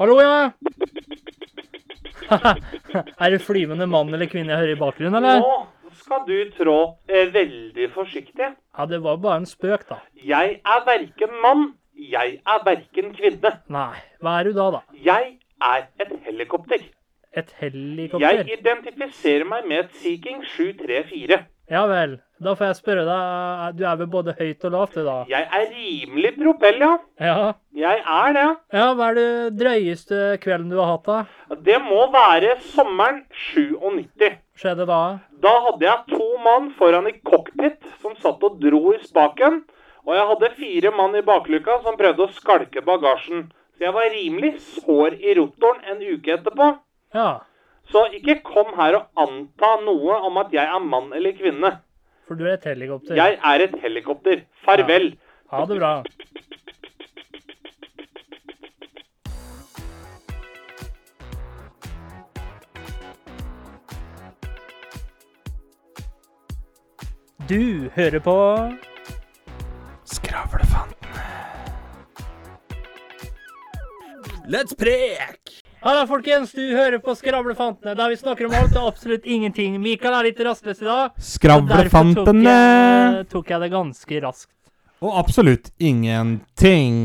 Hallo, ja! er det flyvende mann eller kvinne jeg hører i bakgrunnen, eller? Nå skal du trå eh, veldig forsiktig. Ja, det var bare en spøk, da. Jeg er verken mann, jeg er verken kvinne. Nei, hva er du da, da? Jeg er et helikopter. Et helikopter? Jeg identifiserer meg med et Sea King 734. Ja vel. Da får jeg spørre deg, du er vel både høyt og lavt, du da? Jeg er rimelig propell, ja. Ja. Jeg er det. Ja, hva er det drøyeste kvelden du har hatt, da? Det må være sommeren 97. Skjedde da? Da hadde jeg to mann foran i cockpit som satt og dro i spaken. Og jeg hadde fire mann i bakluka som prøvde å skalke bagasjen. Så jeg var rimelig sår i rotoren en uke etterpå. Ja. Så ikke kom her og anta noe om at jeg er mann eller kvinne. For du er et helikopter. Jeg er et helikopter. Farvel. Ha det bra. Du hører på Skravlefantene. Let's prek! Halla, folkens! Du hører på Skravlefantene, der vi snakker om alt og absolutt ingenting. Mikael er litt rastløs i dag. og Derfor tok jeg, tok jeg det ganske raskt. Og absolutt ingenting.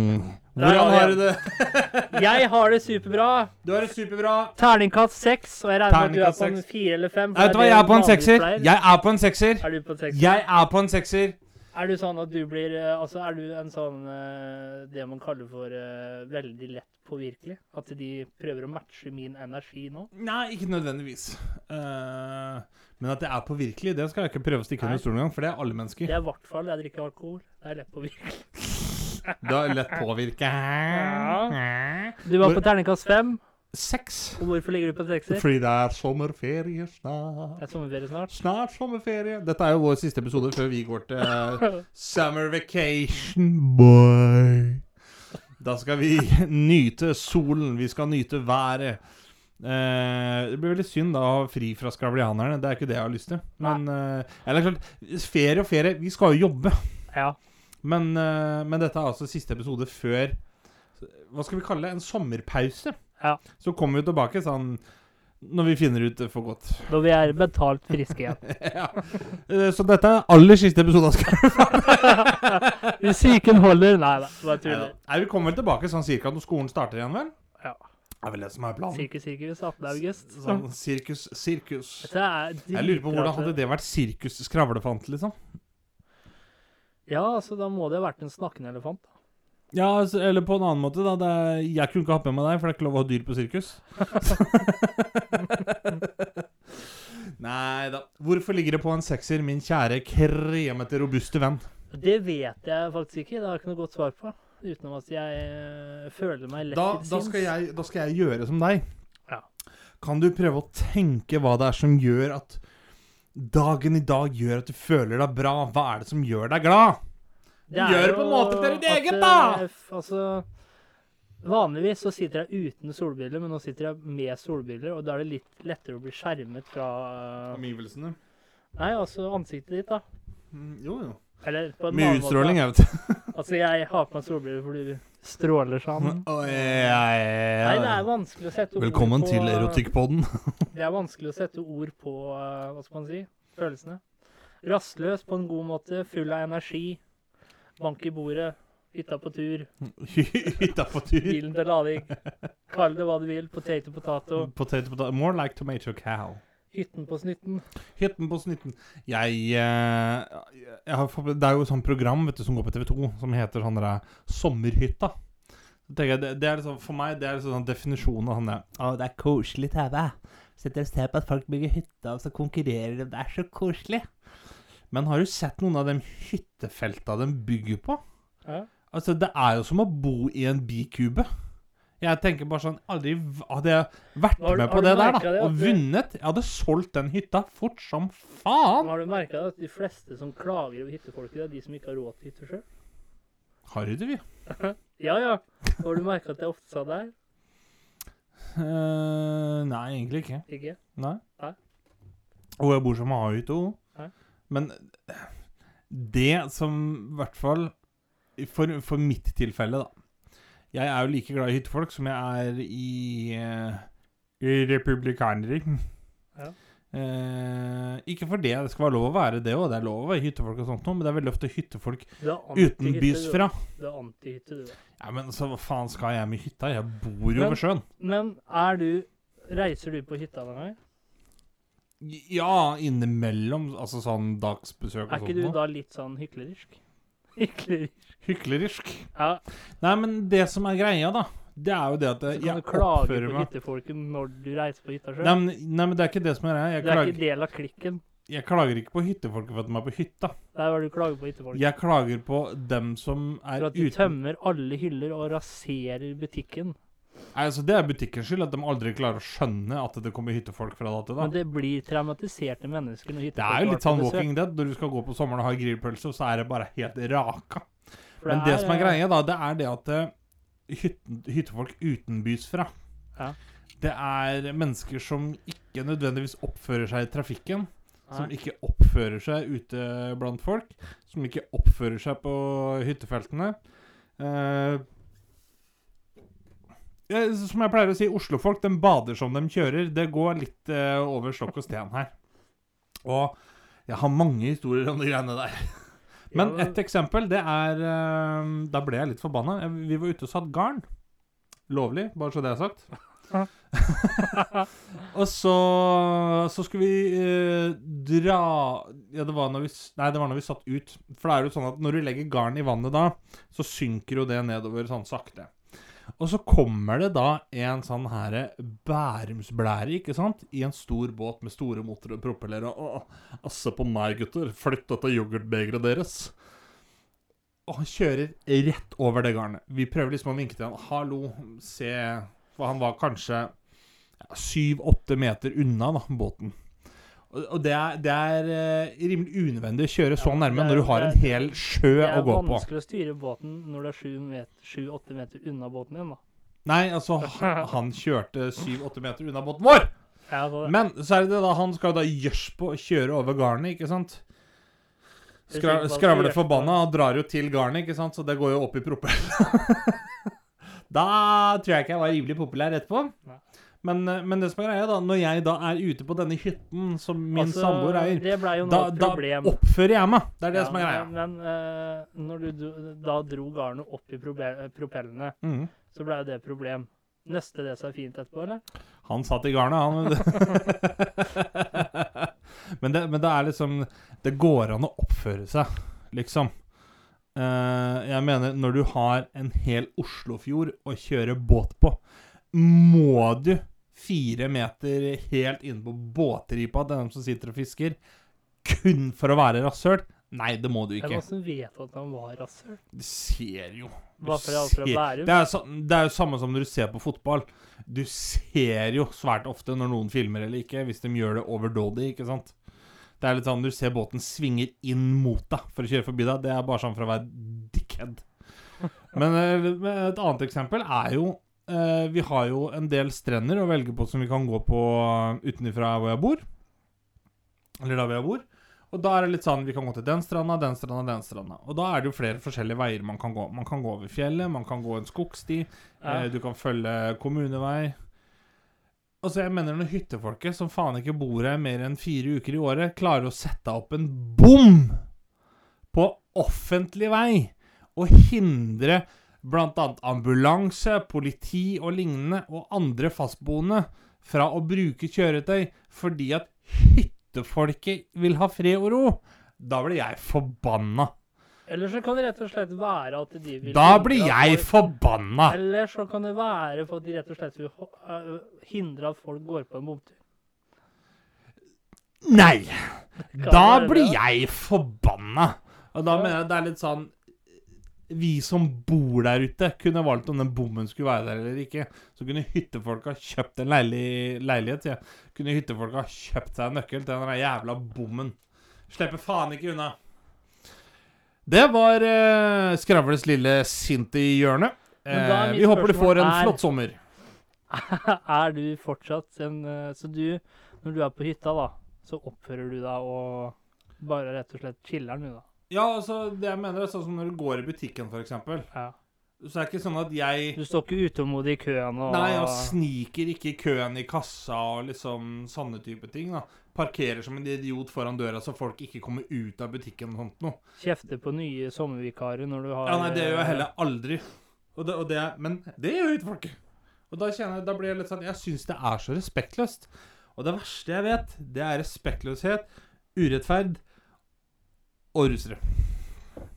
Hvordan har du det? Jeg har det superbra. Du har det superbra. Terningkast seks, og jeg regner med at du er på en fire eller fem. Vet du hva, jeg er på en sekser. Jeg er på en sekser. Er du på sekser? Jeg er på en sekser. Er du sånn at du blir eh, Altså, er du en sånn eh, Det man kaller for eh, veldig lett påvirkelig? At de prøver å matche min energi nå? Nei, ikke nødvendigvis. Uh, men at det er påvirkelig, det skal jeg ikke prøve å stikke under stolen engang, for det er alle mennesker. Det er i hvert fall jeg drikker alkohol. Det er lett påvirkelig. Du er lett påvirke. Du var på terningkast fem. Seks. Og hvorfor ligger du på sekser? Fordi det er sommerferie snart. Det er sommerferie snart. Snart sommerferie. Dette er jo vår siste episode før vi går til eh, Summer vacation, boy. Da skal vi nyte solen. Vi skal nyte været. Eh, det blir veldig synd da å ha fri fra skravlianerne. Det er ikke det jeg har lyst til. Men eh, Eller klart, ferie og ferie. Vi skal jo jobbe. Ja. Men, eh, men dette er altså siste episode før Hva skal vi kalle det? En sommerpause. Ja. Så kommer vi tilbake sånn når vi finner ut det for godt. Når vi er betalt friske igjen. ja. Eh, Så dette er aller siste episode av Skravl. Hvis psyken holder Nei da, bare tuller. Nei, Vi kommer vel tilbake sånn cirka når skolen starter igjen, vel? Ja. Det er vel det som er planen. Sirkus, sirkus, 18. august. Sånn sirkus, sirkus. Jeg lurer på hvordan hadde det vært sirkus skravlefant, liksom? Ja, altså, da må det ha vært en snakkende elefant. Ja, altså, eller på en annen måte, da. Det er, jeg kunne ikke hatt med meg deg, for det er ikke lov å ha dyr på sirkus. Nei da. Hvorfor ligger det på en sekser, min kjære kremete, robuste venn? Det vet jeg faktisk ikke. Det har jeg ikke noe godt svar på. Utenom at jeg eh, føler meg lett Da, til da, skal jeg, da skal jeg gjøre som deg. Ja. Kan du prøve å tenke hva det er som gjør at dagen i dag gjør at du føler deg bra? Hva er det som gjør deg glad? Det er Gjør på en måte til ditt eget, da! eh, Altså, vanligvis så sitter jeg uten solbriller, men nå sitter jeg med solbriller, og da er det litt lettere å bli skjermet fra eh, Omgivelsene. Nei, altså ansiktet ditt, da. Mm, jo, jo. Eller på en Mye annen utstråling, jeg vet. Altså, jeg har på meg solbriller fordi du stråler sånn. Oh, ja, ja, Nei, det er vanskelig å sette ord Velkommen på til Erotikkpodden. Det er vanskelig å sette ord på eh, hva skal man si, følelsene. Rastløs på en god måte, full av energi. Bank i bordet, hytta på tur, Hytta på tur. bilen til lading. Kall det hva du vil. Potato, potato. Potato, potato. More like tomato cow. Hytten på snytten. Hytten på snytten. Jeg, eh, jeg har, Det er jo et sånt program vet du, som går på TV2, som heter sånn der, Sommerhytta. Jeg, det, det er liksom, For meg det er liksom sånn definisjonen av sånn der, Å, det er koselig TV. Sitter og ser på at folk bygger hytte, og så konkurrerer de. Det er så koselig. Men har du sett noen av de hyttefelta de bygger på? Ja. Altså, Det er jo som å bo i en bikube. Jeg tenker bare sånn Aldri Hadde jeg vært Har med på det der da det og vunnet Jeg hadde solgt den hytta fort som faen. Har du merka at de fleste som klager over hyttefolket, det er de som ikke har råd til hytte sjøl? Har du det, vi? Ja ja. Har du merka at jeg ofte sa det her? Uh, nei, egentlig ikke. Ikke? Nei. Nei. Og jeg bor som A-hytte hun. Nei. Men det som i hvert fall For, for mitt tilfelle, da. Jeg er jo like glad i hyttefolk som jeg er i, uh, i republikanere. Ja. Uh, ikke for det det skal være lov å være det òg, det er lov å være hyttefolk og sånt noe, men det er veldig ofte hyttefolk utenbys fra. Det er antihytte, du. Ja, men så hva faen skal jeg med hytta? Jeg bor jo Men- ved sjøen. Men er du Reiser du på hytta noen gang? Ja, innimellom. Altså sånn dagsbesøk og sånt. Er ikke du da litt sånn hyklerisk? Hyklerisk. Hyklerisk. Ja, Nei, men det som er greia, da, det er jo det at jeg oppfører meg så kan du klage på hyttefolket når du reiser på hytta sjøl. Nei, nei, men det er ikke det som er greia. Jeg, det er klager- ikke del av klikken. jeg klager ikke på hyttefolket for at de er på hytta. Det er hva du klager på hyttefolket. Jeg klager på dem som er uten For at du uten tømmer alle hyller og raserer butikken. Nei, altså, Det er butikkens skyld at de aldri klarer å skjønne at det kommer hyttefolk fra da til da. Men det blir traumatiserte mennesker når Det hyttefolk er jo litt sånn. Walking Dead. Når du skal gå på sommeren og ha grillpølse, så er det bare helt raka. For Men det som er eh, greia, da, det er det at eh, hytten, hyttefolk utenbys fra Ja. Det er mennesker som ikke nødvendigvis oppfører seg i trafikken. Som ikke oppfører seg ute blant folk. Som ikke oppfører seg på hyttefeltene. Eh, ja, som jeg pleier å si, Oslofolk de bader som de kjører. Det går litt eh, over stokk og sten her. Og jeg har mange historier om de greiene der. Men et ett eksempel, det er eh, Da ble jeg litt forbanna. Vi var ute og satt garn. Lovlig, bare så det er sagt. og så, så skulle vi eh, dra Ja, det var når vi Nei, det var når vi satt ut. For det er jo sånn at når du legger garn i vannet da, så synker jo det nedover sånn sakte. Og så kommer det da en sånn her bærumsblære, ikke sant? I en stor båt med store motorer og propeller. Og, altså på meg, gutter. Flytt dette yoghurtbegeret deres. Og han kjører rett over det garnet. Vi prøver liksom å vinke til han. Hallo, se For han var kanskje syv-åtte meter unna da, båten. Og, det er, det er eh, rimelig unødvendig å kjøre så nærme er- når du har en hel sjø å gå på. Det er vanskelig å styre båten når du er sju-åtte meter, unna båten din, da. Nei, altså, han, han kjørte syv-åtte meter unna båten vår! Ja, Men så er det da, han skal da gjørs på å kjøre over garnet, ikke sant? Skra, skravle forbanna og drar jo til garnet, ikke sant? Så det går jo opp i propellen. da tror jeg ikke jeg var rimelig populær etterpå. Nei. Men, eh, men det som er greia, da, når jeg da er ute på denne hytten som min altså, samboer eier, da, da oppfører jeg meg. Det er det Ja, som er greia. Men, men eh, når du da dro garnet opp i propellene, mm. så ble jo det et problem. Nøste det seg fint etterpå, eller? Han satt i garnet, han. men, det, men det er liksom Det går an å oppføre seg, liksom. Uh, jeg mener, når du har en hel Oslofjord å kjøre båt på, må du fire meter helt inne på båtripa til dem som sitter og fisker, kun for å være rasshøl? Nei, det må du ikke. som vet at han var rasshøl. Du ser jo du ser- Det er, så, det er jo samme som når du ser på fotball. Du ser jo svært ofte når noen filmer eller ikke, hvis de gjør det overdådig, ikke sant? Det er litt sånn du ser båten svinger inn mot deg for å kjøre forbi deg. Det er bare sånn for å være dickhead. Men eh, men et annet eksempel er jo eh, Vi har jo en del strender å velge på som vi kan gå på utenfra hvor jeg bor. Eller da hvor jeg bor. Og da er det litt sånn Vi kan gå til den stranda, den stranda, den stranda. Og da er det jo flere forskjellige veier man kan gå. Man kan gå over fjellet, man kan gå en skogsti, Ja. eh, du kan følge kommunevei. Altså, jeg mener når hyttefolket, som faen ikke bor her mer enn fire uker i året, klarer å sette opp en bom på offentlig vei og hindre bl.a. ambulanse, politi og lignende og andre fastboende fra å bruke kjøretøy fordi at hyttefolket vil ha fred og ro, da blir jeg forbanna. Eller så kan det rett og slett være at de vil Da blir jeg folk- forbanna. Eller så kan det være for at de rett og slett vil øh, hindre at folk går på en bomtur. Nei! Da blir jeg forbanna. Og da mener jeg det er litt sånn Vi som bor der ute, kunne valgt om den bommen skulle være der eller ikke. Så kunne hyttefolka kjøpt en leilig, leilighet, jeg. Kunne hyttefolka kjøpt seg en nøkkel til den jævla bommen. Slipper faen ikke unna. Det var eh, Skravles lille sint i hjørnet. Eh, vi håper du får en er- flott sommer. er du fortsatt en øh, Så du, når du er på hytta, da, så oppfører du deg og bare rett og slett chiller'n, du, da. Ja, altså, det jeg mener er sånn som når du går i butikken, eksempel. Ja. Så er det ikke sånn at jeg Du står ikke utålmodig i køen og Nei, og sniker ikke i køen i kassa og liksom sånne type ting. da. Parkerer som en idiot foran døra så folk ikke kommer ut av butikken og sånt noe. kjefter på nye sommervikarer når du har Ja, nei, det gjør jeg heller aldri. Og det, og det, er- men det gjør jo ikke folk. Og da kjenner jeg, da blir jeg litt sånn Jeg syns det er så respektløst. Og det verste jeg vet, det er respektløshet, urettferd og russere.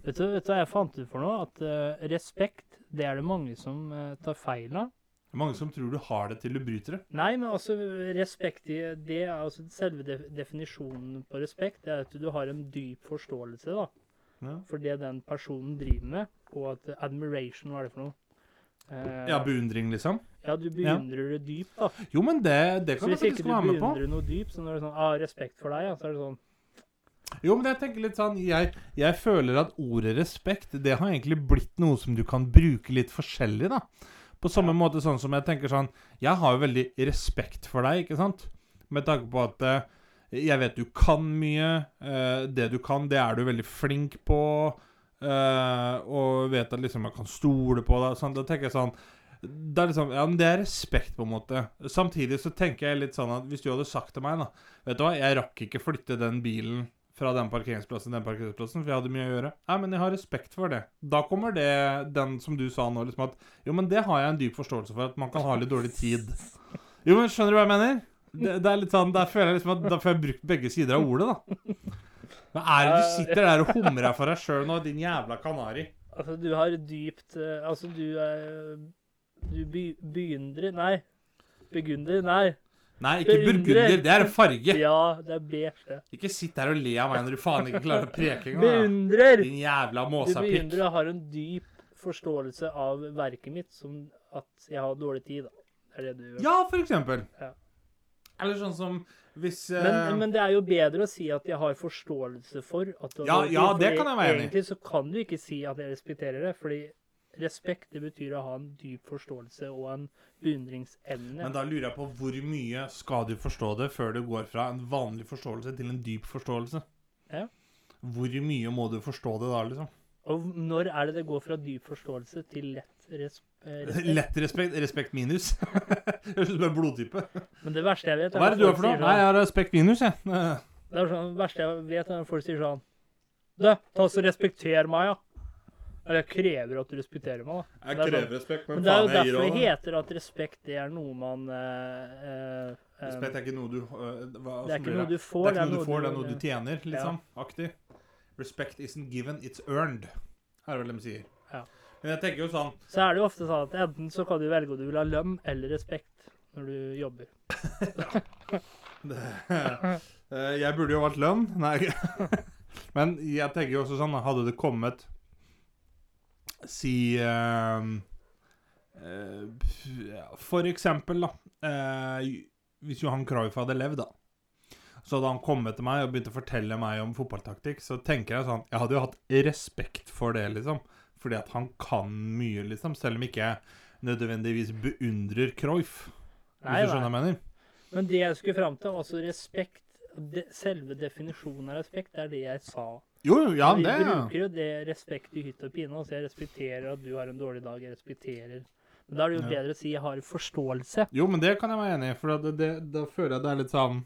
Vet du, vet du hva jeg fant ut for noe? At eh, respekt, det er det mange som eh, tar feil av. Det er mange som tror du har det til du bryter det. Nei, men altså respekt i det er altså Selve def definisjonen på respekt det er at du har en dyp forståelse da, Ja, for det den personen driver med, og at admiration, hva er det for noe? Eh, ja beundring, liksom? ja, du beundrer det dypt, da. Jo, men det, det Så kan hvis ikke faktisk du være med på. beundrer noe dypt, så når det er sånn ah, 'Respekt for deg', ja, så er det sånn Jo, men jeg tenker litt sånn jeg, jeg føler at ordet respekt, det har egentlig blitt noe som du kan bruke litt forskjellig, da. På samme måte sånn som jeg tenker sånn Jeg har jo veldig respekt for deg, ikke sant? Med tanke på at eh, jeg vet du kan mye. eh, det du kan, det er du veldig flink på. eh, og vet at liksom jeg kan stole på deg. Sånn, da tenker jeg sånn det er liksom, ja, det er respekt, på en måte. Samtidig så tenker jeg litt sånn at hvis du hadde sagt til meg, da Vet du hva, jeg rakk ikke flytte den bilen fra den parkeringsplassen til den parkeringsplassen, for jeg hadde mye å gjøre. Nei, men jeg har respekt for det. Da kommer det, den som du sa nå, liksom at Jo, men det har jeg en dyp forståelse for, at man kan ha litt dårlig tid. Jo, men skjønner du hva jeg mener? Det, det er litt sånn, Der føler jeg liksom at da får jeg brukt begge sider av ordet, da. Hva er det du sitter der og humrer for deg sjøl nå, din jævla kanari? Altså, du har dypt eh, Altså, du er Du be beundrer Nei. Begunder? Nei. Nei, ikke burgunder. Det er en farge. Ja, det er beige. Ikke sitt der og le av meg når du faen ikke klarer å preke engang. Beundrer! Din jævla Du måsapikk. beundrer og har en dyp forståelse av verket mitt som at jeg har dårlig tid, da. Det det du. Ja, for eksempel. Ja. Eller sånn som hvis uh... Men, men det er jo bedre å si at jeg har forståelse for at du har Ja, ja, det kan jeg være enig i. Egentlig så kan du ikke si at jeg respekterer det, fordi respekt det betyr å ha en dyp forståelse og en beundringsevne. Men da lurer jeg på hvor mye skal du forstå det før det går fra en vanlig forståelse til en dyp forståelse? Ja. Hvor mye må du forstå det da, liksom? Og når er det det går fra dyp forståelse til lett eh, respekt? Lett respekt. Respekt minus. Høres ut som en blodtype. Men det verste jeg vet, Hva er det du har for noe? Nei, jeg sånn- har respekt minus, jeg. Det er sånn, det verste jeg vet, er når folk sier sånn Du, ta så respekter meg, ja. Eller jeg krever at du respekterer meg, da. Jeg Det er krever respekt, men Men det er jo faen, jeg gir derfor det heter at respekt det er noe man eh, eh, eh, Respekt er ikke noe du øh, hva, Det er ikke noe du får, Det er noe du får, det er noe du eh, tjener, liksom. Aktig. Respect isn't given, it's earned. Er det vel de sier. Ja. Men jeg tenker jo sånn Så er det jo ofte sånn at enten så kan du velge om du vil ha lønn eller respekt når du jobber. det, eh, Jeg burde jo valgt lønn. Nei. Men jeg tenker jo også sånn Hadde det kommet Si eh, eh, For eksempel, da. eh, hvis Johan Cruyff hadde levd, da. Så hadde han kommet til meg og begynt å fortelle meg om fotballtaktikk, så tenker jeg sånn Jeg hadde jo hatt respekt for det, liksom. Fordi at han kan mye, liksom. Selv om ikke jeg nødvendigvis beundrer Cruyff. Hvis Nei, du skjønner hva jeg mener? Men det jeg skulle fram til, altså respekt de, Selve definisjonen av respekt er det jeg sa. Jo, ja, Vi det bruker jo det respekt i hytt og pine. Altså jeg respekterer at du har en dårlig dag. Jeg respekterer Men da er det jo Ja. bedre å si jeg har forståelse. Jo, men det kan jeg være enig i, for det, det, da føler jeg det er litt sånn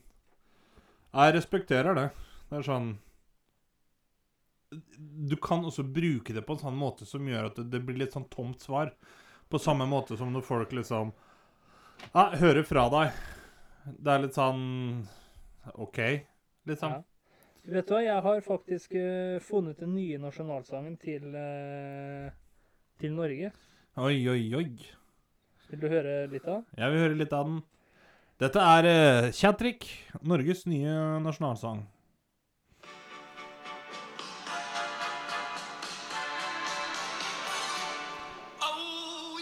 Jeg respekterer det. Det er sånn Du kan også bruke det på en sånn måte som gjør at det, det blir litt sånn tomt svar. På samme måte som når folk liksom ja, hører fra deg. Det er litt sånn OK, liksom. Ja. Vet du hva, jeg har faktisk uh, funnet den nye nasjonalsangen til, uh, til Norge. Oi, oi, oi. Vil du høre litt av? den? Jeg vil høre litt av den. Dette er uh, Kjatrik, Norges nye nasjonalsang. Oh.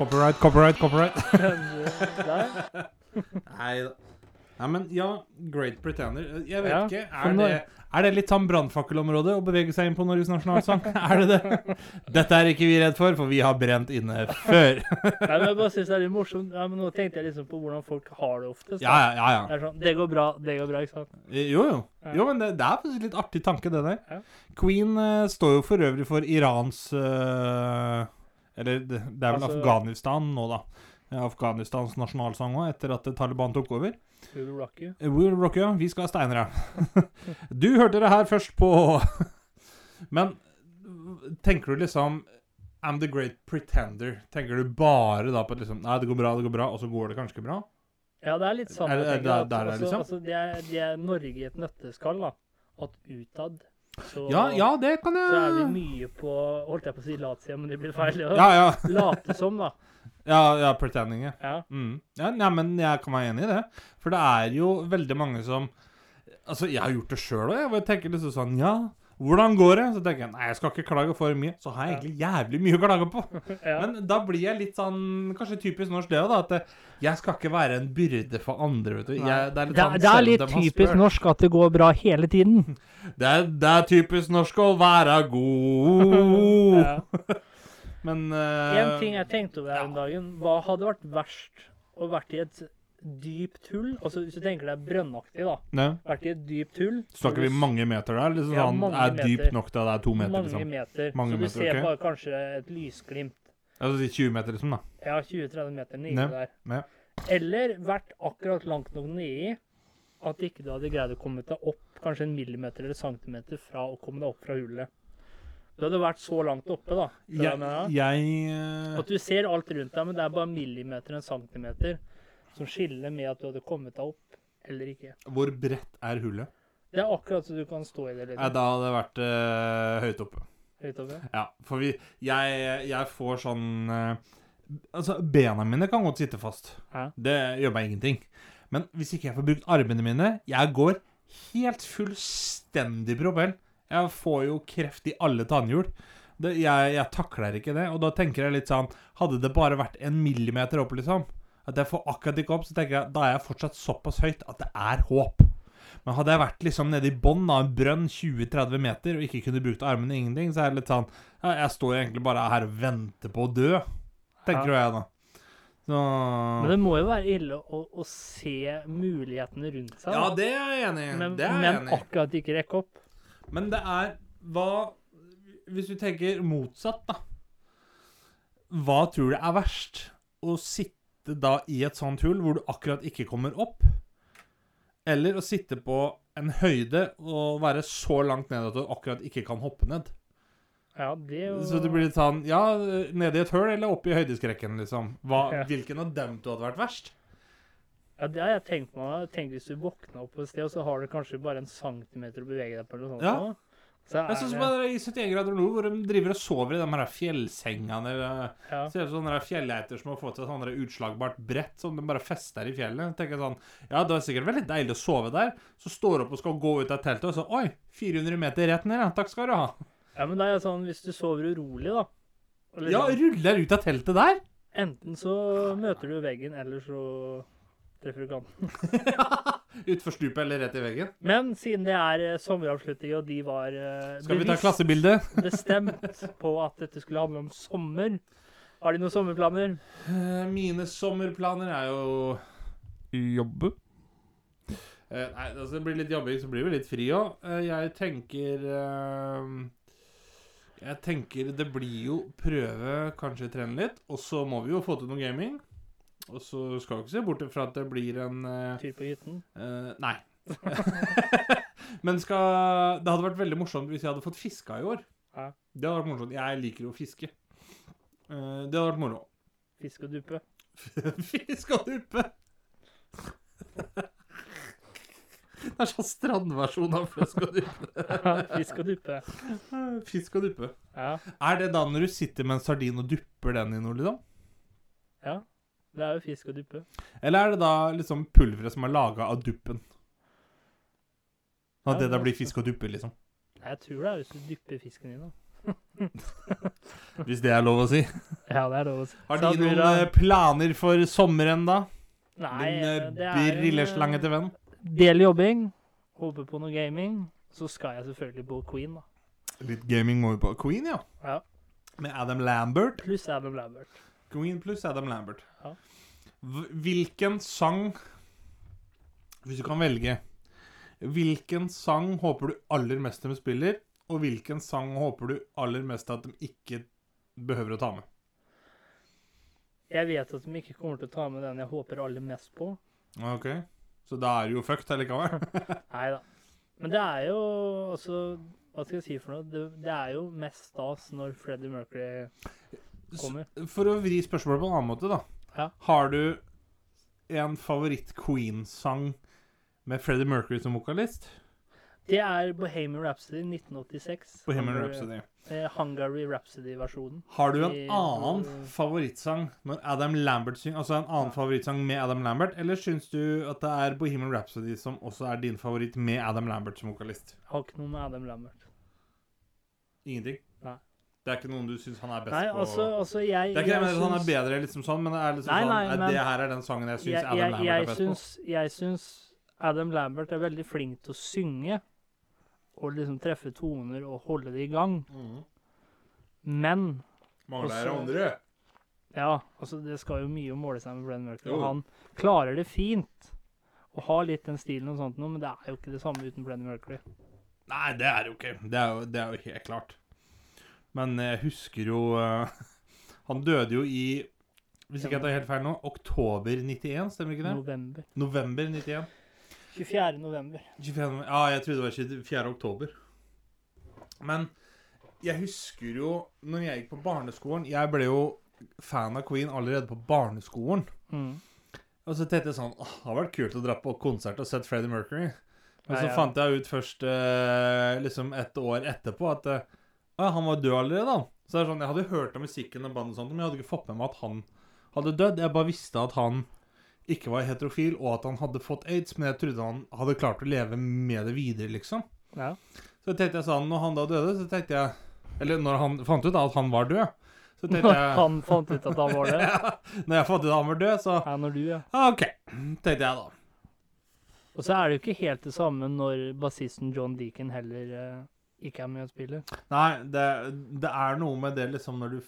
Copyright, copyright, copyright. Nei da. Nei, men ja, Great Pretender. Jeg vet Ja, ikke. Er det, er det litt sånn brannfakkelområde å bevege seg inn på Norges nasjonalsang? er det det? Dette er ikke vi redd for, for vi har brent inne før. Nei, men jeg bare synes det er litt morsomt. Ja, men nå tenkte jeg liksom på hvordan folk har det oftest. ja, ja, ja. Det sånn, det går bra, det går bra, ikke sant? Jo, jo. Ja. Jo, men det, det er faktisk litt artig tanke, det der. Queen uh, står jo for øvrig for Irans uh, Eller det, det er vel Altså- Afghanistan nå, da. Eh, Afghanistans nasjonalsang òg, etter at Taliban tok over. We will rock you. We will rock you, vi skal ha steinere. du hørte det her først på Men tenker du liksom I'm the great pretender. Tenker du bare da på at liksom Nei, det går bra, det går bra, og så går det kanskje bra? Ja, det er litt sånn. Er det- er der, der er, altså- liksom? Altså, det, er, det er Norge i et nøtteskall, da. At utad så, Ja, ja, det kan jeg så er vi mye på Holdt jeg på å si latsida, men det blir feil. Ja. Ja, ja. Late som, da. Ja, ja pretending, ja. Ja. Mm. Ja, nei, men jeg kan være enig i det. For det er jo veldig mange som Altså, jeg har gjort det sjøl òg, jeg tenker liksom sånn Ja, hvordan går det? Så tenker jeg nei, jeg skal ikke klage for mye. Så har jeg egentlig jævlig mye å klage på. ja. Men da blir jeg litt sånn Kanskje typisk norsk det òg, da. At jeg skal ikke være en byrde for andre, vet du. Jeg, det er litt, Det, sånn, er- det er litt typisk norsk at det går bra hele tiden. Det er, det er typisk norsk å være god. Ja. Men Én En ting jeg tenkte over her om dagen, hva hadde vært verst å vært i et dypt hull? Altså Hvis du tenker deg brønnaktig, da. ne, Vært i et dypt hull. Snakker vi mange meter der? Liksom Ja, sånn, mange er meter. dypt nok til at det er to meter, Mange liksom? meter. Mange så du meter, ser okay. bare kanskje et lysglimt. Altså si 20 meter, liksom, da. Ja, 20-30 meter nedi Ne, der. ne. Eller vært akkurat langt nok nedi at ikke du hadde greid å komme deg opp kanskje en millimeter eller centimeter fra å komme deg opp fra hullet. Du hadde vært så langt oppe, da. Jeg, jeg eh, At du ser alt rundt deg, men det er bare millimeter en centimeter som skiller med at du hadde kommet deg opp eller ikke. Hvor bredt er hullet? Det er akkurat så du kan stå i det litt da hadde det vært uh, høyt oppe. høyt oppe? Ja, for vi Jeg, jeg får sånn uh, Altså, bena mine kan godt sitte fast. Hæ? Det gjør meg ingenting. Men hvis ikke jeg får brukt armene mine Jeg går helt fullstendig propell. Jeg får jo kreft i alle tannhjul. Det, jeg, jeg takler ikke det. Og da tenker jeg litt sånn Hadde det bare vært en millimeter opp, liksom, at jeg får akkurat ikke opp, så tenker jeg da er jeg fortsatt såpass høyt at det er håp. Men hadde jeg vært liksom nede i bånn av en brønn 20-30 meter og ikke kunne brukt armene ingenting, så er det litt sånn ja, Jeg står egentlig bare her og venter på å dø, tenker jeg da. Så Men det må jo være ille å, å se mulighetene rundt seg. Ja, det er jeg enig i. men, men enig akkurat ikke rekke opp. Men det er Hva Hvis du tenker motsatt, da. Hva tror du er verst? Å sitte da i et sånt hull hvor du akkurat ikke kommer opp? Eller å sitte på en høyde og være så langt ned at du akkurat ikke kan hoppe ned? Ja, det jo Så det blir litt sånn Ja, nede i et hull eller oppe i høydeskrekken, liksom. Hva, Ja. Hvilken av dem du hadde vært verst? Ja, det har jeg tenkt meg. Tenk hvis du våkner opp et sted, og så har du kanskje bare en centimeter å bevege deg på. eller noe sånt. Ja. Så Jeg syns bare i 71 grader nord, hvor de driver og sover i de her fjellsengene ja. Ser ut som sånne der som har fått et sånn utslagbart brett som de bare fester i fjellet. Tenker jeg sånn, Ja, det er sikkert veldig deilig å sove der. Så står du opp og skal gå ut av teltet, og så Oi, 400 meter rett ned, ja. Takk skal du ha. ja, men det er sånn hvis du sover urolig, da. Eller, Ja, liksom, ruller ut av teltet der? enten så møter du veggen, eller så treffer du kanten. Utfor stupet eller rett i veggen. Men siden det er eh, sommeravslutning, og de var eh, Skal vi ta klassebilde? bestemt på at dette skulle handle om sommer, har de noen sommerplaner? Eh, Mine sommerplaner er jo jobbe. Nei, altså det blir litt jobbing, så blir det litt fri òg. jeg tenker Jeg tenker det blir jo prøve kanskje trene litt, og så må vi jo få til noe gaming. Og så skal vi ikke se bort fra at det blir en uh, Tyr på hytten? Uh, Nei. Men skal Det hadde vært veldig morsomt hvis jeg hadde fått fiska i år. Ja. Det hadde vært morsomt. Jeg liker jo å fiske. Uh, det hadde vært moro. Fisk og duppe? Fisk og duppe. Det er sånn strandversjon av fisk og duppe. Fisk og duppe. Fisk og duppe. Ja. Er det da når du sitter med en sardin og dupper den i noe, liksom? ja. Det er jo fisk og duppe. Eller er det da liksom pulveret som er laga av duppen? At det da blir fisk og duppe, liksom? Jeg tror det er hvis du dypper fisken i noe. Hvis det er lov å si. Ja, det er lov å si. Har de noen det- eh, planer for sommeren, da? Nei, Din eh, det er brilleslange til venn. Del jobbing, håper på noe gaming. Så skal jeg selvfølgelig på Queen, da. Litt gaming må vi på. Queen, ja. Ja. Med Adam Lambert. Pluss Adam Lambert. Queen pluss Adam Lambert. Ja. Hvilken sang Hvis du kan velge Hvilken sang håper du aller mest de spiller, og hvilken sang håper du aller mest at de ikke behøver å ta med? Jeg vet at de ikke kommer til å ta med den jeg håper aller mest på. Ok, Så da er du jo fucked allikevel? Nei da. Men det er jo altså Hva skal jeg si for noe? Det, det er jo mest stas når Freddie Mercury kommer. For å vri spørsmålet på en annen måte, da. Ja. Har du en favoritt-Queen-sang med Freddie Mercury som vokalist? Det er Bohemian Rhapsody 1986. Bohemian Rhapsody. eh, Hungary Rhapsody-versjonen. Har du en annen favorittsang når Adam Lambert synger? Altså en annen favorittsang med Adam Lambert? Eller syns du at det er Bohemian Rhapsody som også er din favoritt med Adam Lambert som vokalist? Har ikke noe med Adam Lambert. Ingenting? Det er ikke noen du syns han er best Nei, på? altså, altså jeg det er ikke det jeg jeg mener han er bedre, liksom sånn, men det er liksom Nei, sånn nei, sånn men- Det her er den sangen jeg syns jeg, Adam Lambert er best syns, jeg syns Adam Lambert er veldig flink til å synge. Og liksom treffe toner og holde det i gang. på. Mm. Men Mangler andre. ja, altså det skal jo mye å måle seg med Brenn Mercury. Og han klarer det fint. Og har litt den stilen og sånt noe, men det er jo ikke det samme uten Brenn Mercury. Nei, det er det jo ikke. Det er jo, det er jo helt klart. Men jeg husker jo eh, Han døde jo i Hvis ikke jeg tar helt feil nå, oktober 91, stemmer ikke det? November. November 91. 24. november. 24, ja, jeg trodde det var 24. oktober. Men jeg husker jo når jeg gikk på barneskolen Jeg ble jo fan av Queen allerede på barneskolen. Mm. Og så tenkte jeg sånn Åh, det hadde vært kult å dra på konsert og sett Freddie Mercury. Men så fant jeg ut først eh, liksom et år etterpå at «Å, han var død allerede, da. Så det er sånn, Jeg hadde hørt om musikken og bandet og sånt, men jeg hadde ikke fått med meg at han hadde dødd. Jeg bare visste at han ikke var heterofil, og at han hadde fått aids, men jeg trodde han hadde klart å leve med det videre, liksom. Ja. Så tenkte jeg sånn, når han da døde, så tenkte jeg Eller når han fant ut da at han var død, så tenkte jeg han fant ut at han var død? ja, Når jeg fant ut at han var død, så Ja, når du, ja. OK, tenkte jeg da. Og så er det jo ikke helt det samme når bassisten John Deacon heller eh, ikke er med og spiller. Nei, det, det er noe med det liksom når du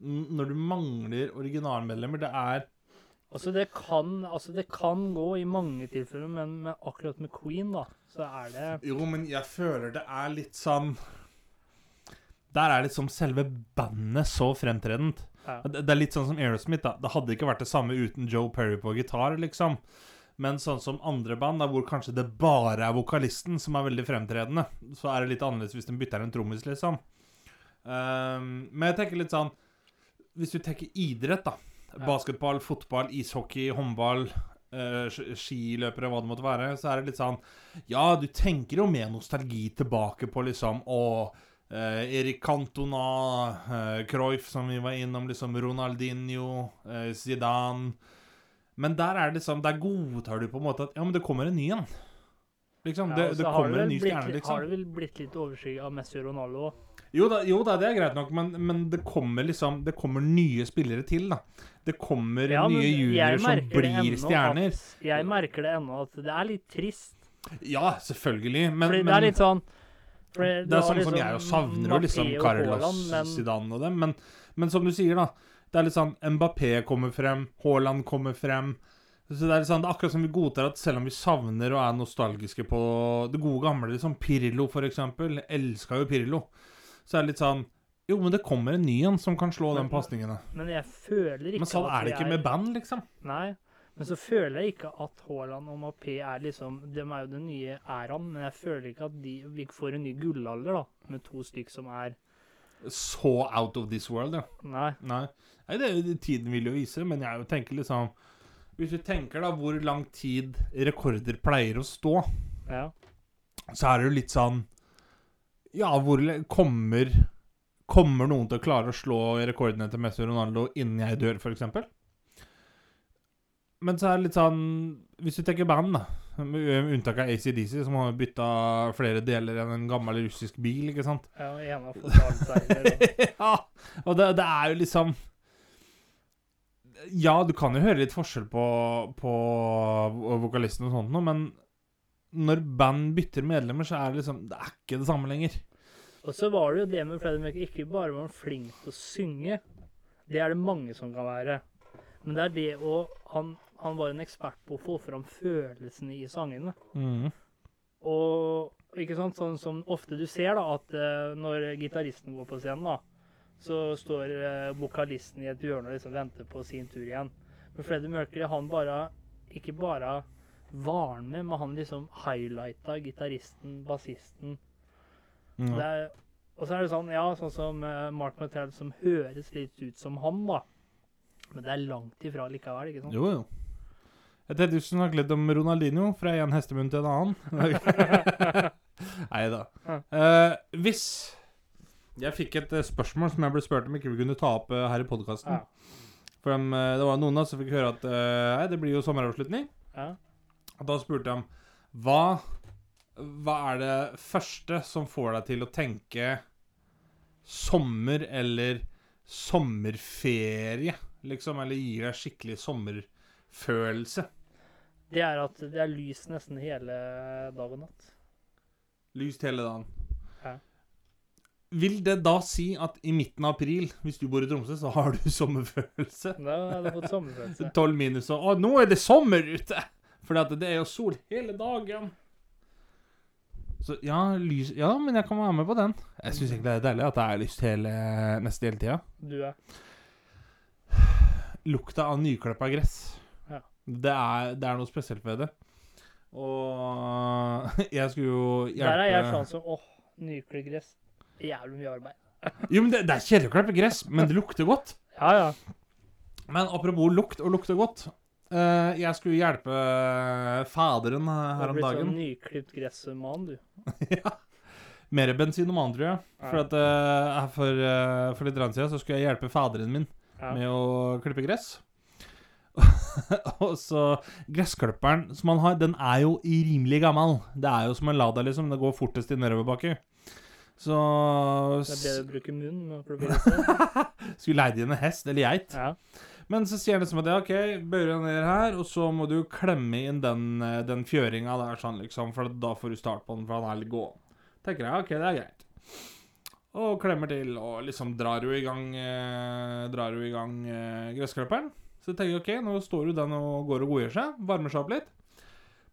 Når du mangler originalmedlemmer, det er Altså det kan, altså det kan gå i mange tilfeller, men, med, akkurat med Queen, da, så er det Jo, men jeg føler det er litt sånn Der er liksom selve bandet så fremtredent. ja. Det, det er litt sånn som Aerosmith, da. Det hadde ikke vært det samme uten Joe Perry på gitar, liksom. Men sånn som andre band, da, hvor kanskje det bare er vokalisten som er veldig fremtredende, så er det litt annerledes hvis den bytter en trommis, liksom. Um, men jeg tenker litt sånn Hvis du tenker idrett, da. Basketball, fotball, ishockey, håndball, uh, skiløpere, hva det måtte være. Så er det litt sånn Ja, du tenker jo med nostalgi tilbake på liksom Å, Uh, Erik Cantona, uh, Cruyff, som vi var innom, liksom Ronaldinho, uh, Zidane Men der er det liksom Der godtar du på en måte at Ja, men det kommer en ny en. Liksom. Ja, det det kommer en ny blitt stjerne, liksom. Har det vel blitt litt overskygget av Messi og Ronaldo òg? Jo da, jo da, det er greit nok, men, men det kommer liksom Det kommer nye spillere til, da. Det kommer nye juniorer som blir stjerner. At, jeg merker det ennå at det er litt trist. Ja, selvfølgelig, men, Fordi det er litt sånn det, Det er sånn sånn som liksom jeg jo savner jo liksom Carlos Zidane og dem. Men, men som du sier, da. Det er litt sånn Mbappé kommer frem, Haaland kommer frem. Så det er litt sånn, det er akkurat som vi godtar at selv om vi savner og er nostalgiske på det gode gamle, liksom Pirlo for eksempel, jeg elska jo Pirlo, så er det litt sånn Jo, men det kommer en ny en som kan slå Men- de pasningene. Men jeg føler ikke Men sånn er det ikke ikke med band, liksom. Nei. Men så føler jeg ikke at Haaland og Mbappé er liksom De er jo den nye æraen, men jeg føler ikke at de, vi får en ny gullalder, da. Med to stykk som er Så out of this world, ja. Nei. Nei, Nei det, det, tiden vil jo vise, men jeg tenker liksom Hvis vi tenker da hvor lang tid rekorder pleier å stå, Ja. så er det jo litt sånn Ja, hvor kommer Kommer noen til å klare å slå rekordene til Messi og Ronaldo innen jeg dør, f.eks.? Men så er det litt sånn Hvis du tenker band, da, med unntak av ACDC, som har bytta flere deler enn en gammel russisk bil, ikke sant? ja og en har fått ja, og det, det er jo liksom Ja, du kan jo høre litt forskjell på, på vokalisten og sånt men når band bytter medlemmer, så er det liksom Det er ikke det samme lenger. Og så var det jo det med Freddie Mercury, ikke bare var han flink til å synge, det er det mange som kan være, men det er det å Han, han var en ekspert på å få fram følelsene i sangene. Mm. Og ikke sant, sånn som ofte du ser, da, at eh, når gitaristen går på scenen, da, så står eh, vokalisten i et hjørne og liksom venter på sin tur igjen. Men Freddie Mercury, han bare Ikke bare var han med, men han liksom highlighta gitaristen, bassisten. Mm. Det er, og så er det sånn, ja, sånn som eh, Mark Martell, som høres litt ut som han, da. Men det er langt ifra likevel, ikke sant? Jo, jo. Jeg tenkte du skulle snakke litt om Ronaldinho, fra en hestemunn til en annen. Nei da. Uh, hvis jeg fikk et eh, spørsmål som jeg ble spurt om ikke vi kunne ta opp eh, her i podkasten. For eh, det var noen av oss som fikk høre at nei, det blir jo sommeravslutning. Ja. Og da spurte de hva, hva er det første som får deg til å tenke sommer eller sommerferie, liksom? Eller gir deg skikkelig sommerfølelse? Det er at det er lys nesten hele dag og natt. Lyst hele dagen. Ja. Vil det da si at i midten av april, hvis du bor i Tromsø, så har du sommerfølelse? Da har du fått sommerfølelse. 12 minus og Å, nå er det sommer ute! For det er jo sol hele dagen. Så ja, lys Ja, men jeg kan være med på den. Jeg syns egentlig det er deilig at det er lyst hele, nesten hele tida. Du er Lukta av nyklippa gress. Det, er, det er noe spesielt ved det. Og jeg skulle jo hjelpe Der er jeg sånn som åh, nyklipt gress. Jævlig mye arbeid. Jo, men det, det er kjedelig å klippe gress, men det lukter godt. Ja, ja. Men apropos lukt og lukter godt. Uh, jeg skulle hjelpe faderen her om om Du dagen. sånn nyklipt gressmann, du. ja. Mer bensinoman, tror jeg. For, Ja. at, uh, for, uh, for litt siden så skulle jeg hjelpe faderen min Ja. med å klippe gress. og så Gressklipperen som han har, den er jo rimelig gammel. Det er jo som en Lada, liksom. Det går fortest i nedoverbakke. Så Det er bedre å bruke munn gresset. Skulle leid inn en hest eller geit. Ja. Men så sier han liksom at ja, OK, deg ned her, og så må du klemme inn den, eh, den fjøringa der, sånn liksom, for da får du start på den, for han er litt gåen. Tenker jeg, OK, det er greit. Og klemmer til, og liksom drar jo i gang eh, Drar jo i gang eh, gressklipperen. Så tenker jeg OK, nå står jo den og går og godgjør seg, varmer seg opp litt.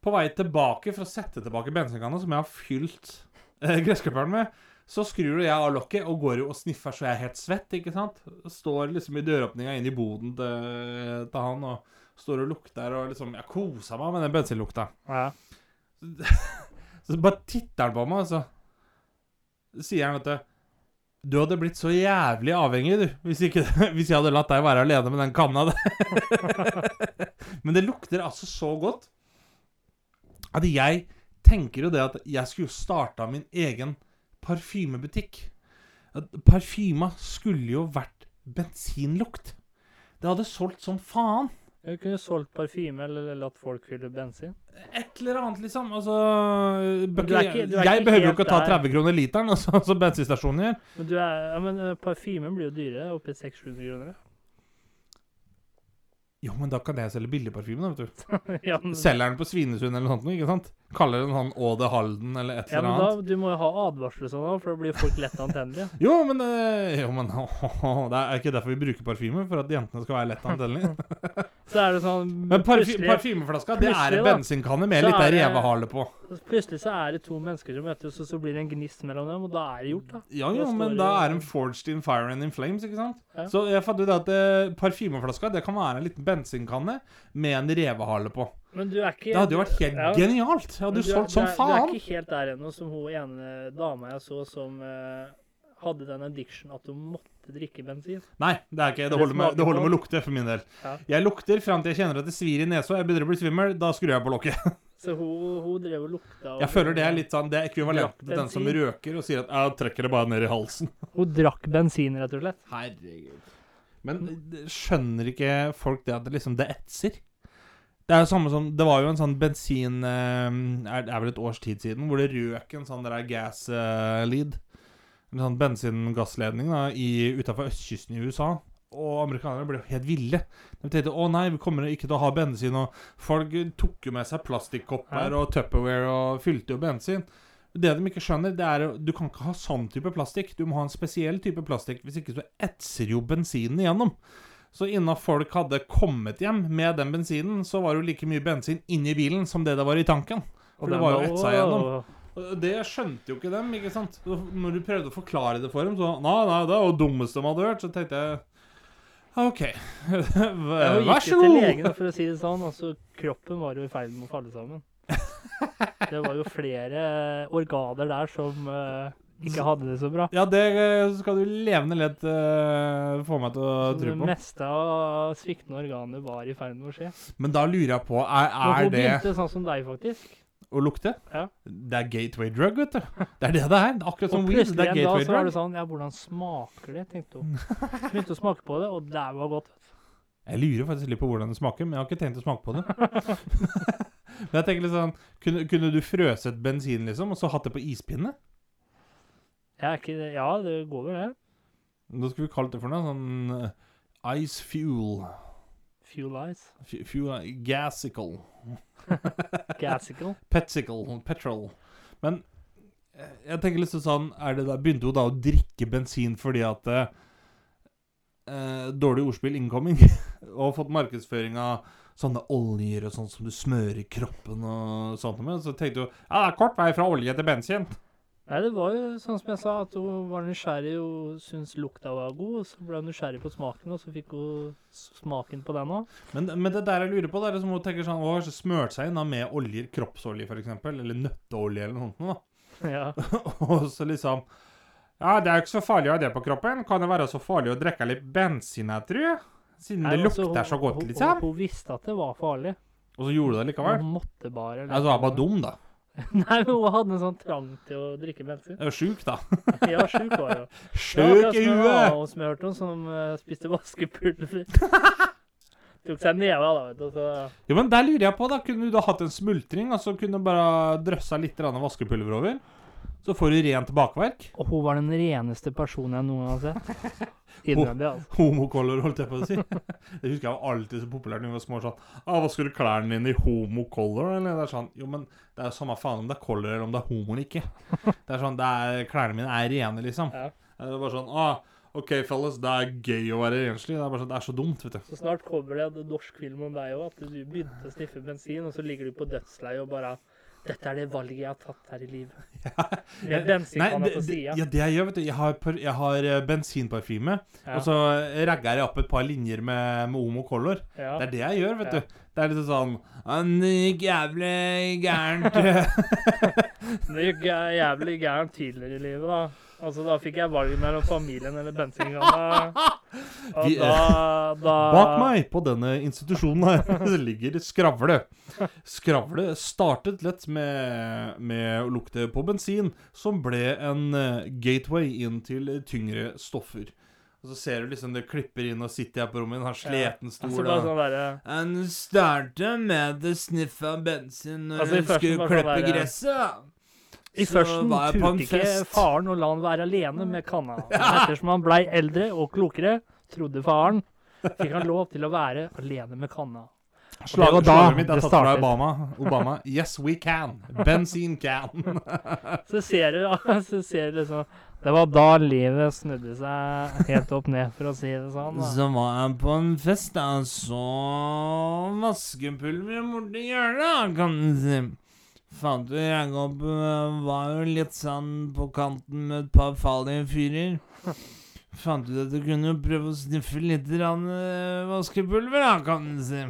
På vei tilbake for å sette tilbake bensinkanna som jeg har fylt eh, gressklipperen med, så skrur jeg av lokket og går jo og sniffer så jeg er helt svett, ikke sant? Står liksom i døråpninga inn i boden til, til han og står og lukter og liksom Jeg koser meg med den bensinlukta. ja. Så bare titter han på meg, og så sier han at det, du hadde blitt så jævlig avhengig, du, hvis, ikke, hvis jeg hadde latt deg være alene med den kanna. Men det lukter altså så godt at jeg tenker jo det at jeg skulle starta min egen parfymebutikk. Parfyma skulle jo vært bensinlukt. Det hadde solgt som faen. Jeg kunne solgt parfyme eller latt folk fylle bensin. Et eller annet, liksom. Altså ikke- Jeg behøver jo ikke å ta 30 kroner literen, altså, som bensinstasjonen gjør. Men, er, ja, men eh, parfymen blir jo dyrere, oppi 600-700 kroner. Jo, men da kan jeg selge billig parfyme, da, vet du. ja, men, Selger den på Svinesund eller noe sånt, ikke sant? Kaller den han Åde Halden eller et ja, eller men da, du må jo ha advarsler sånn, for da blir folk lett antennelige. Jo, men, eh, jo, men Det er ikke derfor vi bruker parfyme, for at jentene skal være lett antennelige. Så er det sånn Men parfy parfymeflaska, det er en bensinkanne med litt revehale på. plutselig så er det to mennesker som møtes, og så blir det en gnist mellom dem, og da er det gjort, da. Ja, jo, men da er de forged in fire and in flames, ikke sant? Ja. Så jeg fant ut at eh, parfymeflaska det kan være en liten bensinkanne med en revehale på. Men du er ikke Det hadde jo vært helt Ja. genialt! Jeg hadde jo solgt som faen! Du er ikke helt der ennå som hun ene dama jeg så som uh, hadde den addiction at hun måtte drikke bensin. Nei, det er ikke det. Holder med, det holder med å lukte for min del. Ja. Jeg lukter fram til jeg kjenner at det svir i nesa og jeg begynner å bli svimmel. Da skrur jeg på lokket. Så hun, hun drev og lukta. og- Jeg føler det er litt sånn Det er ekvivalent til den som røker og sier at 'jeg trekker det bare ned i halsen'. Hun drakk bensin, rett og slett. Herregud. Men skjønner ikke folk det at det liksom Det etser? Det er jo samme som Det var jo en sånn bensin eh, er, er vel et års tid siden hvor det røk en sånn der gas eh, lead. En sånn bensin-gassledning i- utafor østkysten i USA. og amerikanerne ble helt ville. De tenkte å nei, vi kommer ikke til å ha bensin. Og folk tok jo med seg plastikkopper og Tupperware og fylte jo bensin. Det de ikke skjønner, det er at Du kan ikke ha sånn type plastikk. Du må ha en spesiell type plastikk. Hvis ikke så etser jo bensinen igjennom. Så innen folk hadde kommet hjem med den bensinen, så var det jo like mye bensin inni bilen som det det var i tanken. For det var jo var- etsa igjennom. Det skjønte jo ikke dem, ikke sant? Når du prøvde å forklare det for dem, så Nei, nei, det jo det dummeste de hadde hørt. Så tenkte jeg OK. Vær så gikk Jeg gikk til legen, for å si det sånn. Altså, kroppen var jo i ferd med å falle sammen. Det var jo flere organer der som eh, ikke hadde det så bra. Ja, det eh, skal du levende lett uh, få meg til å Så tro det meste av sviktende organer var i ferd med å skje. Men da lurer jeg på Er, er hun det begynte sånn som deg, faktisk. å lukte? Ja. Det er gateway drug, vet du. Det er det det er. Det er Akkurat som Og weed. Det plutselig er en dag gateway så var det sånn Ja, hvordan smaker det? tenkte hun. Begynte å smake på det, og det var godt. Jeg lurer faktisk litt på hvordan det smaker, men jeg har ikke tenkt å smake på det. men jeg tenker litt sånn Kunne, kunne du frøset bensin, liksom, og så hatt det på ispinne? Ikke Ja, det går vel, det. Da skulle vi kalt det for noe sånn eh, Ice fuel. Fuel ice? F Fuel Gasical. Gassicle. Petsicle. Petrol. Men eh, jeg tenker litt sånn er det der, Begynte hun da å drikke bensin fordi at eh, eh, Dårlig ordspill incoming. og fått markedsføring av sånne oljer og sånn som du smører i kroppen og sånt med. Så tenkte hun ja, det er kort vei fra olje til bensin. Nei, det var jo sånn som jeg sa, at hun var nysgjerrig og syntes lukta var god. og Så ble hun nysgjerrig på smaken, og så fikk hun smaken på den òg. Men, men det der jeg lurer på, det er liksom hun tenker sånn Hun har kanskje smørt seg inn da med oljer, kroppsolje f.eks., eller nøtteolje eller noe sånt. da. Ja. Og så liksom Ja, det er jo ikke så farlig å ha det på kroppen. Kan det være så farlig å drikke litt bensin, jeg tror? Siden Nei, det lukter så godt, hun- liksom. Hun, hun visste at det var farlig. Og så gjorde du det likevel? Hun måtte bare. Altså, hun er bare dum, da. Nei, men hun hadde en sånn trang til å drikke bensin. Hun var sjuk, da. Ja, sjuk var hun. Sjuk i huet! Hun smørte noen som uh, spiste vaskepulver. Tok seg neve da, vet du. Så Jo, men der lurer jeg på, da. Kunne du da hatt en smultring, og så kunne du bare drøssa litt vaskepulver over? Så får du rent bakverk. Og hun var den reneste personen jeg noen gang har sett. Innvendig, altså. Homocolor, holdt jeg på å si. Det husker jeg var alltid så populært da vi var små. sånn, ah, 'Hva skulle klærne dine i homocolor?' Eller det er sånn Jo, men det er jo samme faen om det er color eller om det er homo eller ikke. Det er sånn, det er, Klærne mine er rene, liksom. Ja. Det er bare sånn ah, OK, fellas, det er gøy å være renslig. Det er bare sånn, det er så dumt, vet du. Så snart kommer det en norsk film om deg òg, at du begynte å sniffe bensin, og så ligger du på dødsleiet og bare Dette er det valget jeg har tatt her i livet. Bensinkanna det, på det, sida. ja, det jeg gjør, vet du Jeg har, jeg har eh, bensinparfyme, Ja. og så ragger jeg opp et par linjer med, med Omo Color. Ja. Det er det jeg gjør, vet Ja. du. Det er litt sånn Han gikk jævlig gærent. Det gikk jævlig gærent tidligere i livet, da. Altså, Da fikk jeg valget mellom familien eller bensinkanna. Og da, da Bak meg på denne institusjonen her ligger Skravle. Skravle startet lett med, med å lukte på bensin, som ble en eh, gateway inn til tyngre stoffer. Og så ser du liksom det klipper inn og sitter jeg på rommet, har sliten Altså, stol ja. altså, sånn Han startet med å sniffe bensin når Altså, skulle klippe sånn klippe der- gresset. I førsten turte ikke faren å la han være alene med kanna. Men ettersom han blei eldre og klokere, trodde faren, fikk han lov til å være alene med kanna. Slag, det var da slaget mitt er det tatt fra. Obama. Obama. Yes, we can. Bensin can. Så ser du, så ser du liksom Det var da livet snudde seg helt opp ned, for å si det sånn. Da. Så var jeg på en fest, da, så vaskepulveret borti hjørnet, kan du si. Fant du jeg øh, Var jo litt sånn på kanten med et par farlige fyrer. Fant ut at du kunne prøve å sniffe litt grann, øh, vaskepulver, da, kan du si.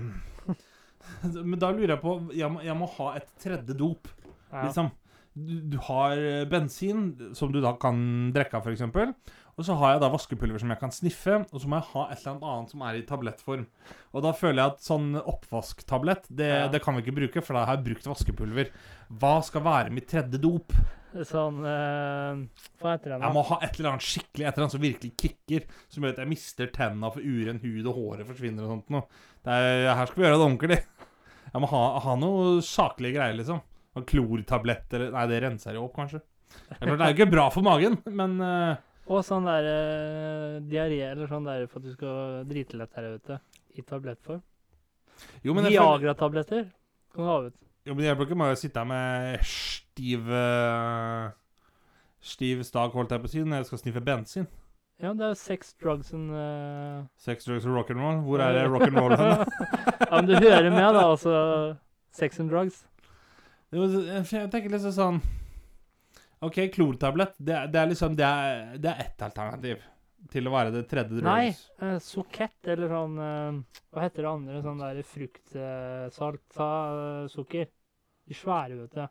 Men da lurer jeg på Jeg må, jeg må ha et tredje dop. Ja. Liksom. Du, du har eh, bensin, som du da kan drikke av, f.eks. Og så har jeg da vaskepulver som jeg kan sniffe, og så må jeg ha et eller annet annet som er i tablettform. Og da føler jeg at sånn oppvasktablett, det, Ja. det kan vi ikke bruke, for da har jeg brukt vaskepulver. Hva skal være mitt tredje dop? Sånn øh, Hva heter det? Jeg må ha et eller annet skikkelig, et eller annet som virkelig kicker, som gjør at jeg mister tenna for uren hud, og håret forsvinner og sånt noe. Er, her skal vi gjøre det ordentlig. Jeg må ha, ha noe saklige greier, liksom. Klortablett eller Nei, det renser jo opp, kanskje. Det er det jo ikke bra for magen, men eh, Og sånn der eh, diaré eller sånn der for at du skal drite lett her ute. I tablettform. Jo, men jeg føler- Viagra-tabletter kan du ha, ut. Jo, men det hjelper ikke å sitte her med stiv eh, Stiv stag, holdt jeg på å si, når jeg skal sniffe bensin. Ja, det er jo sex, drugs and eh, Sex, drugs og rock'n'roll. Hvor er det rock'n'roll hen? Ja, men du hører med, da. Altså sex and drugs. Jo, Jeg tenker liksom sånn OK, klortablett. Det, det er liksom Det er, det er ett alternativ til å være det tredje Nei, drugs. uh, sokett eller sånn eh, Hva heter det andre? Sånn der fruktsalt sa sukker. De svære, vet du.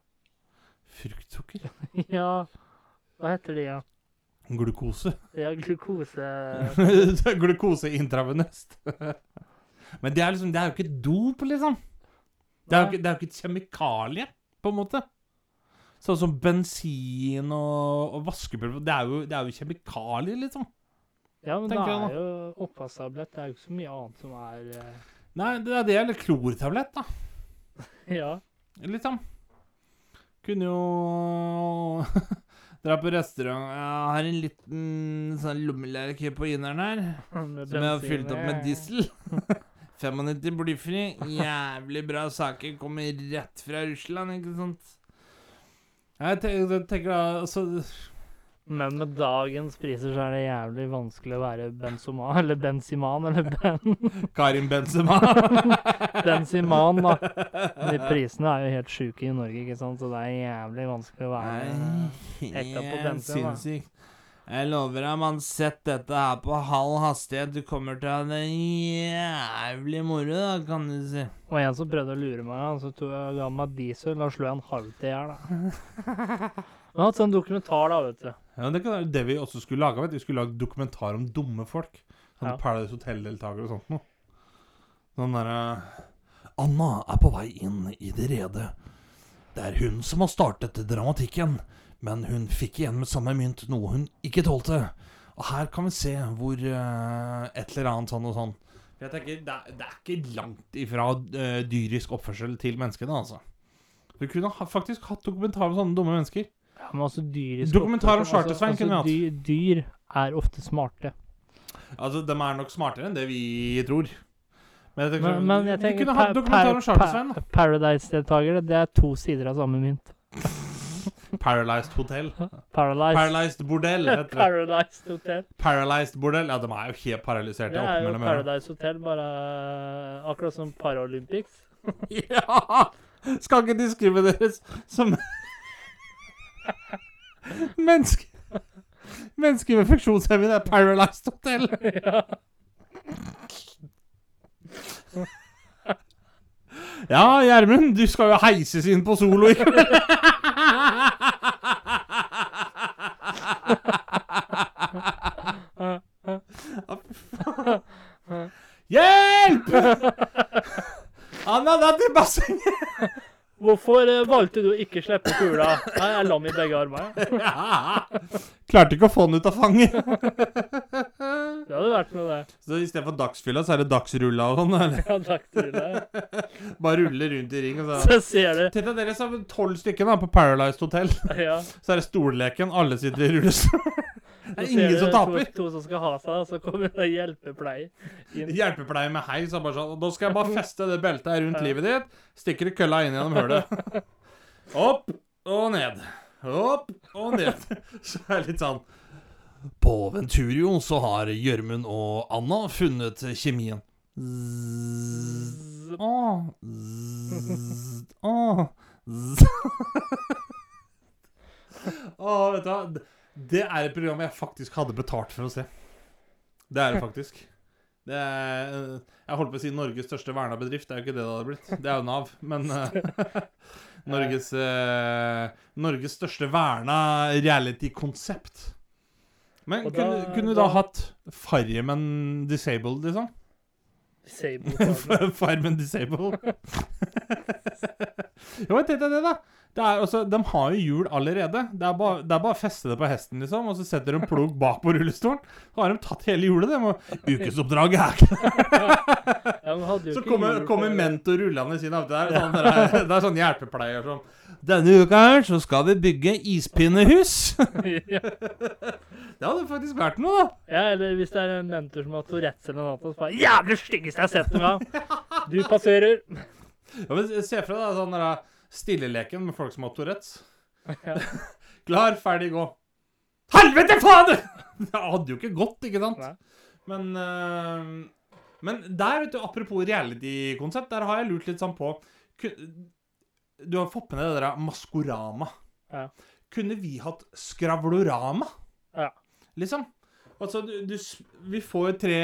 Fruktsukker? ja, hva heter de, ja? Glukose. Ja, glukose Glukose intravenøst. Men det er liksom Det er jo ikke dop, liksom. Det er jo ikke, det er jo ikke et kjemikalie, på en måte. Sånn som bensin og, og vaskepulver. Det, er jo- det er jo kjemikalier, liksom. Ja, men det er jo oppvasktablett. Det er jo ikke så mye annet som er uh... Nei, det er det eller klortablett, da. Ja. Liksom. Kunne jo dra på restaurant Jeg har en liten sånn lommelerke på inneren her. Som jeg har fylt opp med diesel. 95 blyfri. Jævlig bra saker. Kommer rett fra Russland, ikke sant? Jeg tenker, da altså, Men med dagens priser så er det jævlig vanskelig å være benzoman, eller Benziman, eller ben, Karin Benzema. Benziman, da. De prisene er jo helt sjuke i Norge, ikke sant, så det er jævlig vanskelig å være Ekte på da. sinnssykt. Jeg lover deg, man, sett dette her på halv hastighet. Du kommer til å ha det jævlig moro, da, kan du si. Og en som prøvde å lure meg, han så tok jeg ga meg diesel, da slo jeg en halv til i hjel, da. Vi har hatt sånn dokumentar, da, vet du. Ja, Det kan være det vi også skulle du. Vi skulle lage dokumentar om dumme folk. Sånn Ja. Paradise Hotel-deltakere og sånt noe. Sånn derre Anna er på vei inn i det rede. Det er hun som har startet dramatikken, men hun fikk igjen med samme mynt noe hun ikke tålte. Og her kan vi se hvor uh, et eller annet sånn og sånn. Jeg tenker, Det er, det er ikke langt ifra uh, dyrisk oppførsel til menneskene, altså. Du kunne ha, faktisk hatt dokumentar om sånne dumme mennesker. Ja, men altså dyrisk Dokumentar om oppførsel, Charter-Svein kunne vi dyr, dyr er ofte smarte. Altså, De er nok smartere enn det vi tror. Men jeg tenker, Men, men jeg vi kunne hatt dokumentar om Charter-Svein. Paradise-deltakere, det er to sider av samme mynt. Paralyzed Hotel. Paralyzed. Paralyzed Bordell. Paralyzed Hotel. Paralyzed Bordell. Ja, de er jo helt paralyserte. Det er jo. Paradise Hotel, bare eh, akkurat som Paralympics. Ja! Skal ikke diskrimineres som Menneske Mennesker med funksjonshemming er Paralyzed Hotel. ja. Ja, Gjermund, du skal jo heises inn på solo i kveld. Hjelp! Han har dratt til bassenget. Hvorfor eh, valgte du å ikke slippe kula? Nei, Jeg lam i begge armer. Ja. Klarte ikke å få den ut av fanget. Det hadde vært noe, det. Så istedenfor dagsfylla, så er det dagsrulla og sånn. eller? Ja, dagsrulla. Bare rulle rundt i ring. Og så. Så ser du. Tenk deg dere som tolv stykker da, på Paralyzed Hotel. Ja. Så er det stolleken. Alle sitter i rullestol. Det er ingen som taper. To, to som skal ha seg, og så kommer det hjelpepleie. Hjelpepleie med heis og bare sånn Da skal jeg bare feste det beltet her rundt livet ditt. Stikker kølla inn gjennom hølet. Opp og ned. Opp og ned. Så er det litt sånn På Venturio så har Gjørmund og Anna funnet kjemien. Zzz, Åh, zzz, åh, zzz. Åh, vet du hva Det er et program jeg faktisk hadde betalt for å se. Det er det faktisk. Det er, jeg holdt på å si Norges største verna bedrift. Det er jo ikke det det hadde blitt. Det er jo Nav. Men eh, Norges, eh, Norges største verna reality-konsept. Men da- kunne, kunne du da da- hatt Farmen Disabled, liksom? Disabled. Farmen Disabled. Jo, men tenk deg det, da. Det er, altså, de har jo hjul allerede. Det er bare, det er bare å feste det på hesten, liksom, og så setter de en plog bak på rullestolen. Så har de tatt hele hjulet. Det må Ukesoppdraget er ikke Ja, Så kommer, kommer mentor rullende ved siden av. Det er sånn, det er, det er sånn hjelpepleier som Denne uka her så skal vi bygge ispinnehus. ja. Det hadde faktisk vært noe, da. ja, eller hvis det er en mentor som har Tourettes eller noe annet, så bare Jævlig styggeste jeg har sett noen gang! Du passerer. Ja, men Se for deg sånn der stilleleken med folk som har Tourettes. Ja. Klar, ferdig, gå. Helvete, faen! Det hadde jo ikke gått, ikke sant? Nei. Men uh, Men der, vet du, apropos reality-konsept, der har jeg lurt litt sånn på Du har fått med deg det der Maskorama. Ja. Kunne vi hatt Skravlorama? Ja. Liksom. Altså, du, du, vi får tre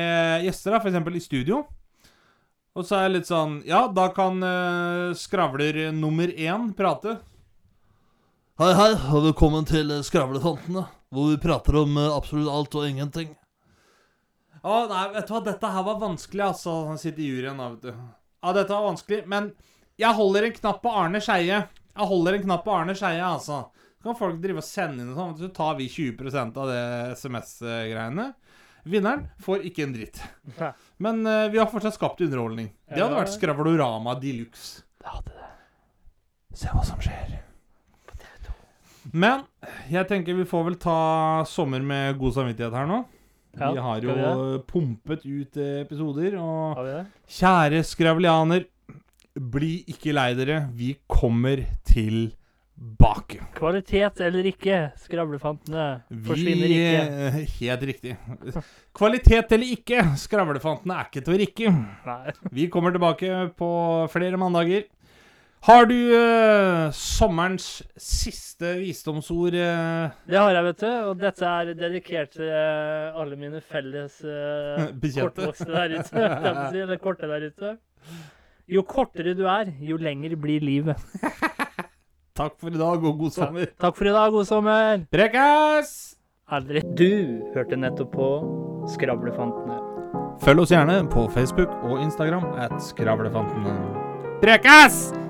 gjester, da, for eksempel i studio. Og så er jeg litt sånn Ja, da kan uh, skravler nummer én prate. Hei, hei, og velkommen til Skravletantene, hvor vi prater om uh, absolutt alt og ingenting. Å, nei, vet du hva, dette her var vanskelig, altså. Han sitter i juryen da, vet du. Ja, dette var vanskelig, men jeg holder en knapp på Arne Skeie. Jeg holder en knapp på Arne Skeie, altså. Så kan folk drive og sende inn og sånn, så tar vi 20% av det SMS-greiene. Vinneren får ikke en dritt. Men eh, vi har fortsatt skapt underholdning. Det hadde Ja. vært Skravlorama de luxe. Det hadde det. Se hva som skjer. Men jeg tenker vi får vel ta sommer med god samvittighet her nå. Ja, vi har jo vi pumpet ut eh, episoder, og Har vi det? kjære skravlianer, bli ikke lei dere. Vi kommer tilbake. Kvalitet eller ikke, skravlefantene forsvinner Vi ikke. eh, Helt riktig. Kvalitet eller ikke, skravlefantene er ikke til å rikke. Nei. Vi kommer tilbake på flere mandager. Har du uh, sommerens siste visdomsord? Uh, Det har jeg, vet du. Og dette er dedikert til uh, alle mine felles kortvokste der ute. Eller korte der ute. Jo kortere du er, jo lenger blir livet. Takk for i dag og god sommer. Takk for i dag, god sommer! Prekas! Aldri. Du hørte nettopp på Skravlefantene. Følg oss gjerne på Facebook og Instagram at Skravlefantene. Prekas!